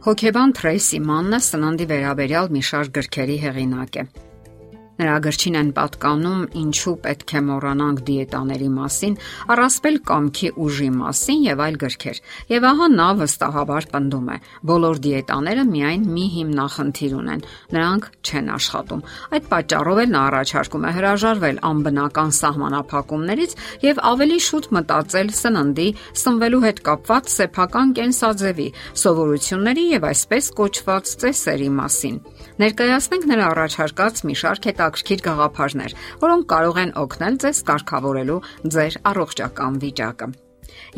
Հոկեբան Թրեյսի Մաննը սննդի վերաբերյալ մի շարք գրքերի հեղինակ է։ Նրա գրչին են պատկանում Ինչու պետք է մոռանանք դիետաների մասին, առասպել կամքի ուժի մասին եւ այլ գրքեր։ Եվ ահա նա վստահաբար պնդում է. բոլոր դիետաները միայն մի հիմնախնդիր ունեն՝ նրանք չեն աշխատում։ Այդ պատճառով էլ նա առաջարկում է հրաժարվել անբնական սահմանափակումներից եւ ավելի շուտ մտածել սննդի, սնվելու հետ կապված սեփական կենսաձևի, սովորությունների եւ այսպես կոչված ծեսերի մասին։ Ներկայացնենք նրա առաջարկած մի շարք հետաքրքիր գաղափարներ, որոնք կարող են օգնել ձեզ կարգավորելու ձեր առողջական վիճակը։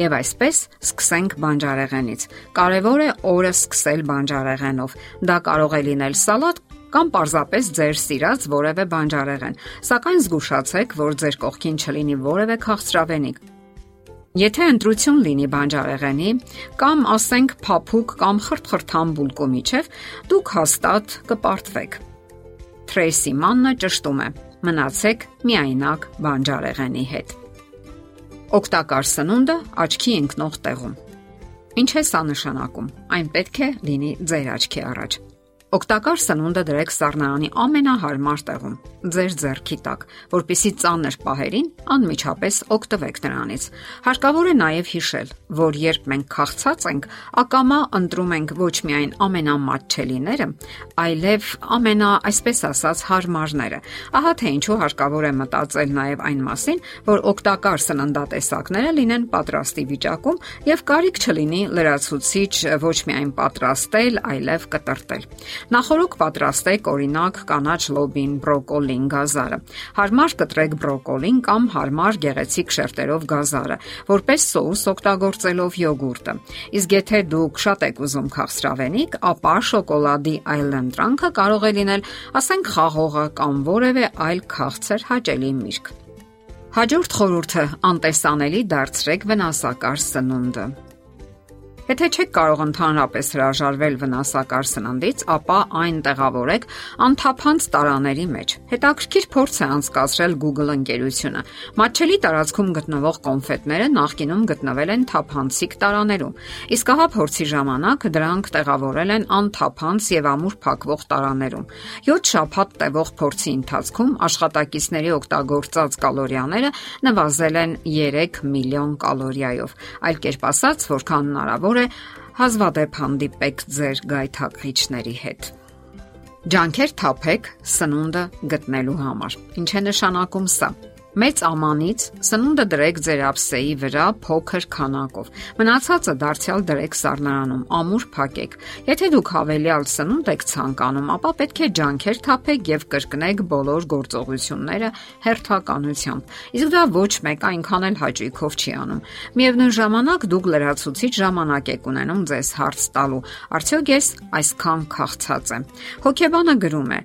Եվ այսպես սկսենք բանջարեղենից։ Կարևոր է օրը սկսել բանջարեղենով։ Դա կարող է լինել սալատ կամ պարզապես ձեր սիրած որևէ բանջարեղեն, սակայն զգուշացեք, որ ձեր կողքին չլինի որևէ քաղցրավենիք։ Եթե ընտրություն լինի բանջարեղենի կամ ասենք փափուկ կամ խրթխրթան բուլկո միջև, դուք հաստատ կպարտվեք։ Թրեյսի Մաննը ճշտում է. մնացեք միայնակ բանջարեղենի հետ։ Օգտակար սնունդը աչքի ընկնող տեղում։ Ինչ է սա նշանակում։ Այն պետք է լինի ձեր աչքի առաջ։ Օգտակար սնունդը դրեք սառնարանի ամենահարմար տեղում, ձեր ձեռքի տակ, որpիսի ծանր պահերին անմիջապես օգտվեք նրանից։ Հարկավոր է նաև հիշել, որ երբ մենք քաղցած ենք, ակամա ընտրում ենք ոչ միայն ամենամատչելիները, այլև ամենա, այսպես ասած, հարմարները։ Ահա թե ինչու հարկավոր է մտածել նաև այն մասին, որ օգտակար սննդատեսակները լինեն պատրաստի վիճակում եւ կարիք չլինի լրացուցիչ ոչ միայն պատրաստել, այլև կտրտել։ Նախորոք պատրաստեք օրինակ կանաչ լոբին, բրոկոլին, գազարը։ Հարմար կտրեք բրոկոլին կամ հարմար գեղեցիկ շերտերով գազարը, որպես սոուս օգտագործելով յոգուրտը։ Իսկ եթե դուք շատ եք ուզում քաղցրավենիք, ապա շոկոլադի այլընտրանքը կարող է լինել, ասենք, խաղողը կամ որևէ այլ քաղցր հաճելի միրգ։ Հաջորդ խորհուրդը՝ անտեսանելի դարձրեք վնասակար սնունդը։ Եթե չեք կարող ընդհանրապես հրաժարվել վնասակար սննդից, ապա այն տեղավորեք անթափանց տարաների մեջ։ Հետաքրքիր փորձ է անցկացրել Google ընկերությունը։ Մատչելի տարածքում գտնվող կոնֆետները նախկինում գտնվել են թափանցիկ տարաներում, իսկ ահա փորձի ժամանակ դրանք տեղավորել են անթափանց եւ ամուր փակվող տարաներում։ 7 շաբաթ տևող փորձի ընթացքում աշխատակիցների օգտագործած կալորիաները նվազել են 3 միլիոն կալորիայով։ Այլ կերպ ասած, որքան հնարավոր է հազվադեպ հանդիպեք ձեր գայթակղիչների հետ։ Ջանքեր թափեք սնունդը գտնելու համար։ Ինչ է նշանակում սա։ Մեծ ամանից սնունդը դրեք ձեր ափսեի վրա փոքր քանակով։ Մնացածը դարձյալ դրեք սառնարանում, ամուր փակեք։ Եթե դուք հավելյալ սնունդ եք ցանկանում, ապա պետք է ջանքեր թափեք եւ կրկնեք բոլոր գործողությունները հերթականությամբ։ Իսկ դա ոչ մեկ այնքան էլ հաճույքով չի անում։ Միևնույն ժամանակ դուք լրացուցիչ ժամանակ եք ունենում ձեզ հարց տալու. արդյոք ես այսքան քաղցած եմ։ Հոկեբանը գրում է.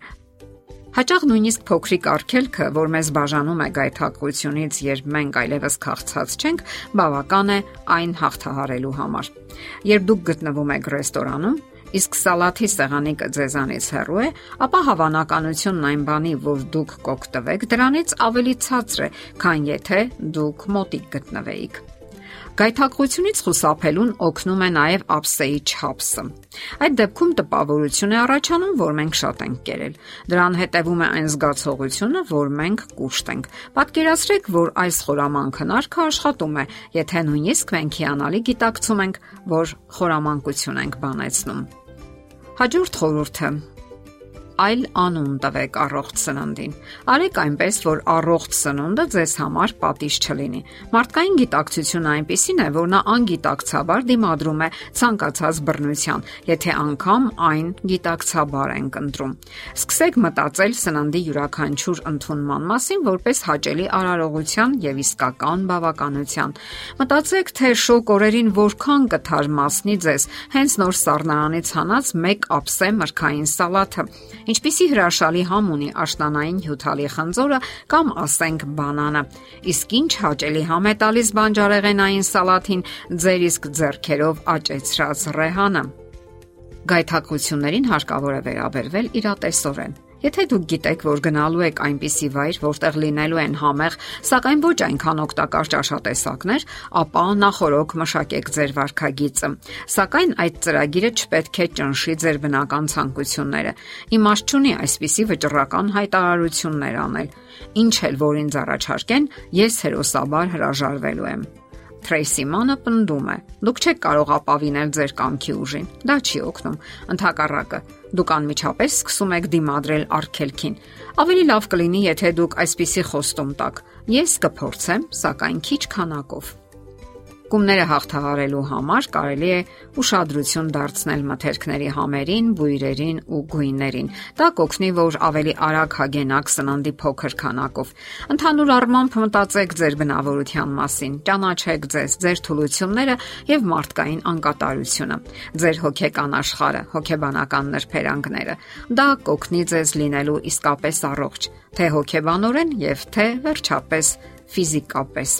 Հաճախ նույնիսկ փոքրիկ արգելքը, որ մեզ բաժանում է գայթակղությունից, երբ մենք այլևս քաղցած չենք, բավական է այն հաղթահարելու համար։ Երբ դուք գտնվում եք ռեստորանում, իսկ սալաթի սեղանի ձեզանից հեռու է, ապա հավանականությունն այն բանի, որ դուք կօգտվեք դրանից ավելի ցածր է, քան եթե դուք մոտիկ գտնվեիք։ Գայթակղությունից խուսափելուն օգնում է նաև ափսեի չափսը։ Այդ դեպքում տպավորություն է առաջանում, որ մենք շատ ենք կերել։ Դրան հետևում է այն զգացողությունը, որ մենք կուշտ ենք։ Պատկերացրեք, որ այս խորամանկ հնարքը աշխատում է, եթե նույնիսկ մենք հիանալի գիտակցում ենք, որ խորամանկություն ենք բանեցնում։ Հաջորդ խորհուրդը այլ անուն տվեք առողջ սննդին։ Արեք այնպես, որ առողջ սնունդը ձեզ համար պատիժ չլինի։ Մարդկային գիտակցությունը այնպեսին է, որ նա անգիտակցաբար դիմադրում է ցանկացած բռնության, եթե անգամ այն գիտակցաբար են ընտրում։ Սկսեք մտածել սննդի յուրաքանչյուր ընդունման մասին որպես հաճելի արարողության եւ իսկական բավականության։ Մտածեք, թե շոկ օրերին որքան կթարմացնի ձեզ հենց նոր սառնարանից հանած մեկ ափսե մրգային սալաթը Ինչպիսի հրաշալի համ ունի աշնանային հյութալի խնձորը կամ ասենք բանանը։ Իսկ ինչ հաճելի համ է տալիս բանջարեղենային սալաթին ձեր իսկ ձեռքերով աճեցրած ռեհանը։ Գայթակղություններին հարկավոր է վերաբերվել իրատեսորեն։ Եթե դուք գիտեք, որ գնալու եք այնպիսի վայր, որտեղ լինելու են համեղ, սակայն ոչ այնքան օգտակար ճաշատեսակներ, ապա նախորոք մշակեք ձեր վարքագիծը։ Սակայն այդ ծրագիրը չպետք է ճնշի ձեր բնական ցանկությունները։ Իմաստ չունի այսպիսի վճռական հայտարարություններ անել։ Ինչ էլ որ ինձ առաջարկեն, ես հերոսաբար հրաժարվելու եմ։ Թրեյսի Մանը պնդում է. Դուք չեք կարող ապավինել ձեր կամքի ուժին։ Դա չի օգնում։ Ընթակառակը, դուք անմիջապես սկսում եք դիմադրել արգելքին։ Ավելի լավ կլինի, եթե դուք այսպիսի խոստում տաք. Ես կփորձեմ, սակայն քիչ քանակով։ Կումները հաղթահարելու համար կարելի է ուշադրություն դարձնել մթերքների համերին, բույրերին ու գույներին։ Դա կօգնի, որ ավելի արագ հագենակ սննդի փոքր քանակով։ Ընդհանուր առմամբ մտածեք ձեր բնավորության մասին, ճանաչեք ձեզ, ձեր թուլությունները եւ մարդկային անկատարությունը, ձեր հոգեկան աշխարհը, հոգեբանական նրբերանգները։ Դա կօգնի ձեզ լինելու իսկապես առողջ, թե հոգեբանորեն եւ թե վերջապես ֆիզիկապես։